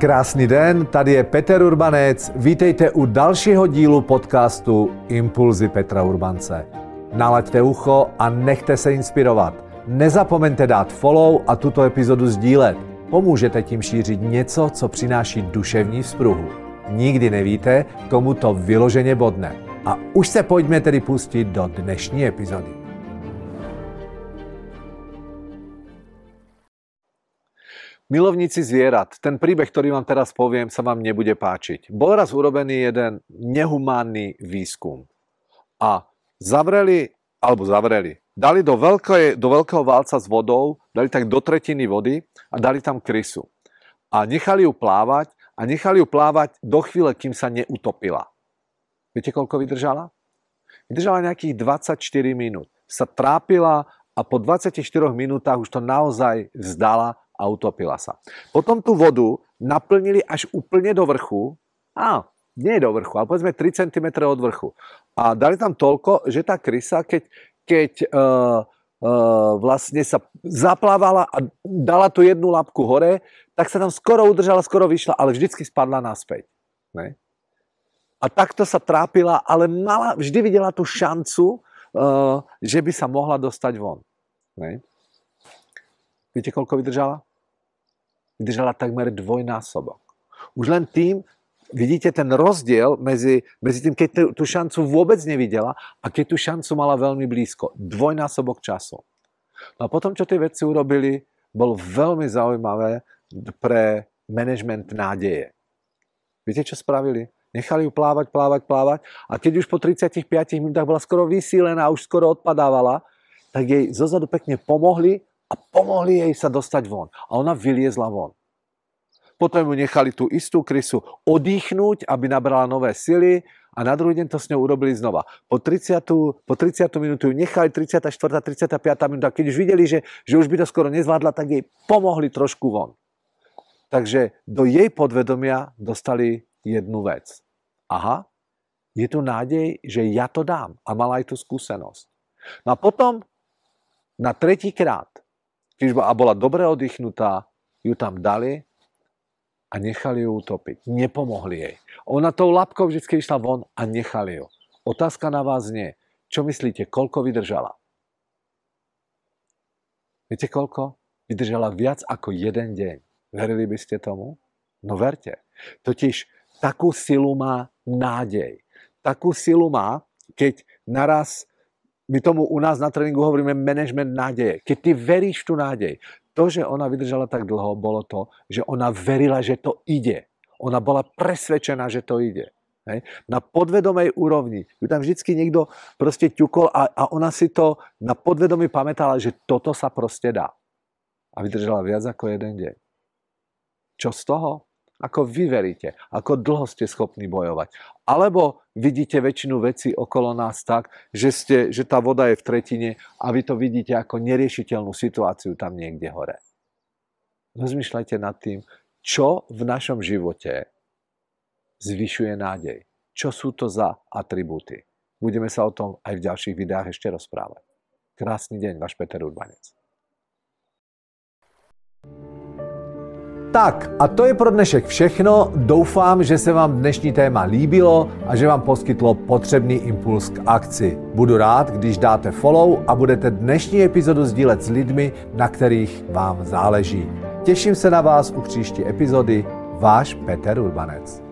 Krásný den, tady je Peter Urbanec. Vítejte u dalšího dílu podcastu Impulzy Petra Urbance. Nalaďte ucho a nechte se inspirovat. Nezapomeňte dát follow a tuto epizodu sdílet. Pomůžete tím šířit něco, co přináší duševní vzpruhu. Nikdy nevíte, komu to vyloženě bodne. A už se pojďme tedy pustit do dnešní epizody. Milovníci zvierat, ten príbeh, ktorý vám teraz poviem, sa vám nebude páčiť. Bol raz urobený jeden nehumánny výskum. A zavreli, alebo zavreli, dali do, veľké, do veľkého válca s vodou, dali tak do tretiny vody a dali tam krysu. A nechali ju plávať a nechali ju plávať do chvíle, kým sa neutopila. Viete, koľko vydržala? Vydržala nejakých 24 minút. Sa trápila a po 24 minútach už to naozaj vzdala a utopila sa. Potom tú vodu naplnili až úplne do vrchu, a nie do vrchu, ale povedzme 3 cm od vrchu. A dali tam toľko, že tá krysa, keď, keď uh, uh, vlastne sa zaplávala a dala tú jednu labku hore, tak sa tam skoro udržala, skoro vyšla, ale vždycky spadla naspäť. Ne? A takto sa trápila, ale mala, vždy videla tú šancu, uh, že by sa mohla dostať von. Ne? Viete, koľko vydržala? Vydržala takmer dvojnásobok. Už len tým, vidíte ten rozdiel medzi, medzi tým, keď tú šancu vôbec nevidela a keď tú šancu mala veľmi blízko. Dvojnásobok času. No a potom, čo tie vedci urobili, bolo veľmi zaujímavé pre management nádeje. Viete, čo spravili? Nechali ju plávať, plávať, plávať a keď už po 35 minútach bola skoro vysílená už skoro odpadávala, tak jej zozadu pekne pomohli a pomohli jej sa dostať von. A ona vyliezla von. Potom ju nechali tú istú krysu oddychnúť, aby nabrala nové sily a na druhý deň to s ňou urobili znova. Po 30, po 30 minútu ju nechali 34. 35. minúta. Keď už videli, že, že už by to skoro nezvládla, tak jej pomohli trošku von. Takže do jej podvedomia dostali jednu vec. Aha, je tu nádej, že ja to dám. A mala aj tú skúsenosť. No a potom na tretí krát keď a bola dobre oddychnutá, ju tam dali a nechali ju utopiť. Nepomohli jej. Ona tou labkou vždy išla von a nechali ju. Otázka na vás nie. Čo myslíte, koľko vydržala? Viete koľko? Vydržala viac ako jeden deň. Verili by ste tomu? No verte. Totiž takú silu má nádej. Takú silu má, keď naraz my tomu u nás na tréningu hovoríme management nádeje. Keď ty veríš v tú nádej, to, že ona vydržala tak dlho, bolo to, že ona verila, že to ide. Ona bola presvedčená, že to ide. Hej. Na podvedomej úrovni ju tam vždycky niekto proste ťukol a, a ona si to na podvedomí pamätala, že toto sa proste dá. A vydržala viac ako jeden deň. Čo z toho? Ako vy veríte? Ako dlho ste schopní bojovať? Alebo vidíte väčšinu vecí okolo nás tak, že, ste, že tá voda je v tretine a vy to vidíte ako neriešiteľnú situáciu tam niekde hore. Rozmýšľajte nad tým, čo v našom živote zvyšuje nádej. Čo sú to za atribúty? Budeme sa o tom aj v ďalších videách ešte rozprávať. Krásny deň, váš Peter Urbanec. Tak a to je pro dnešek všechno. Doufám, že se vám dnešní téma líbilo a že vám poskytlo potřebný impuls k akci. Budu rád, když dáte follow a budete dnešní epizodu sdílet s lidmi, na kterých vám záleží. Těším se na vás u příští epizody. Váš Peter Urbanec.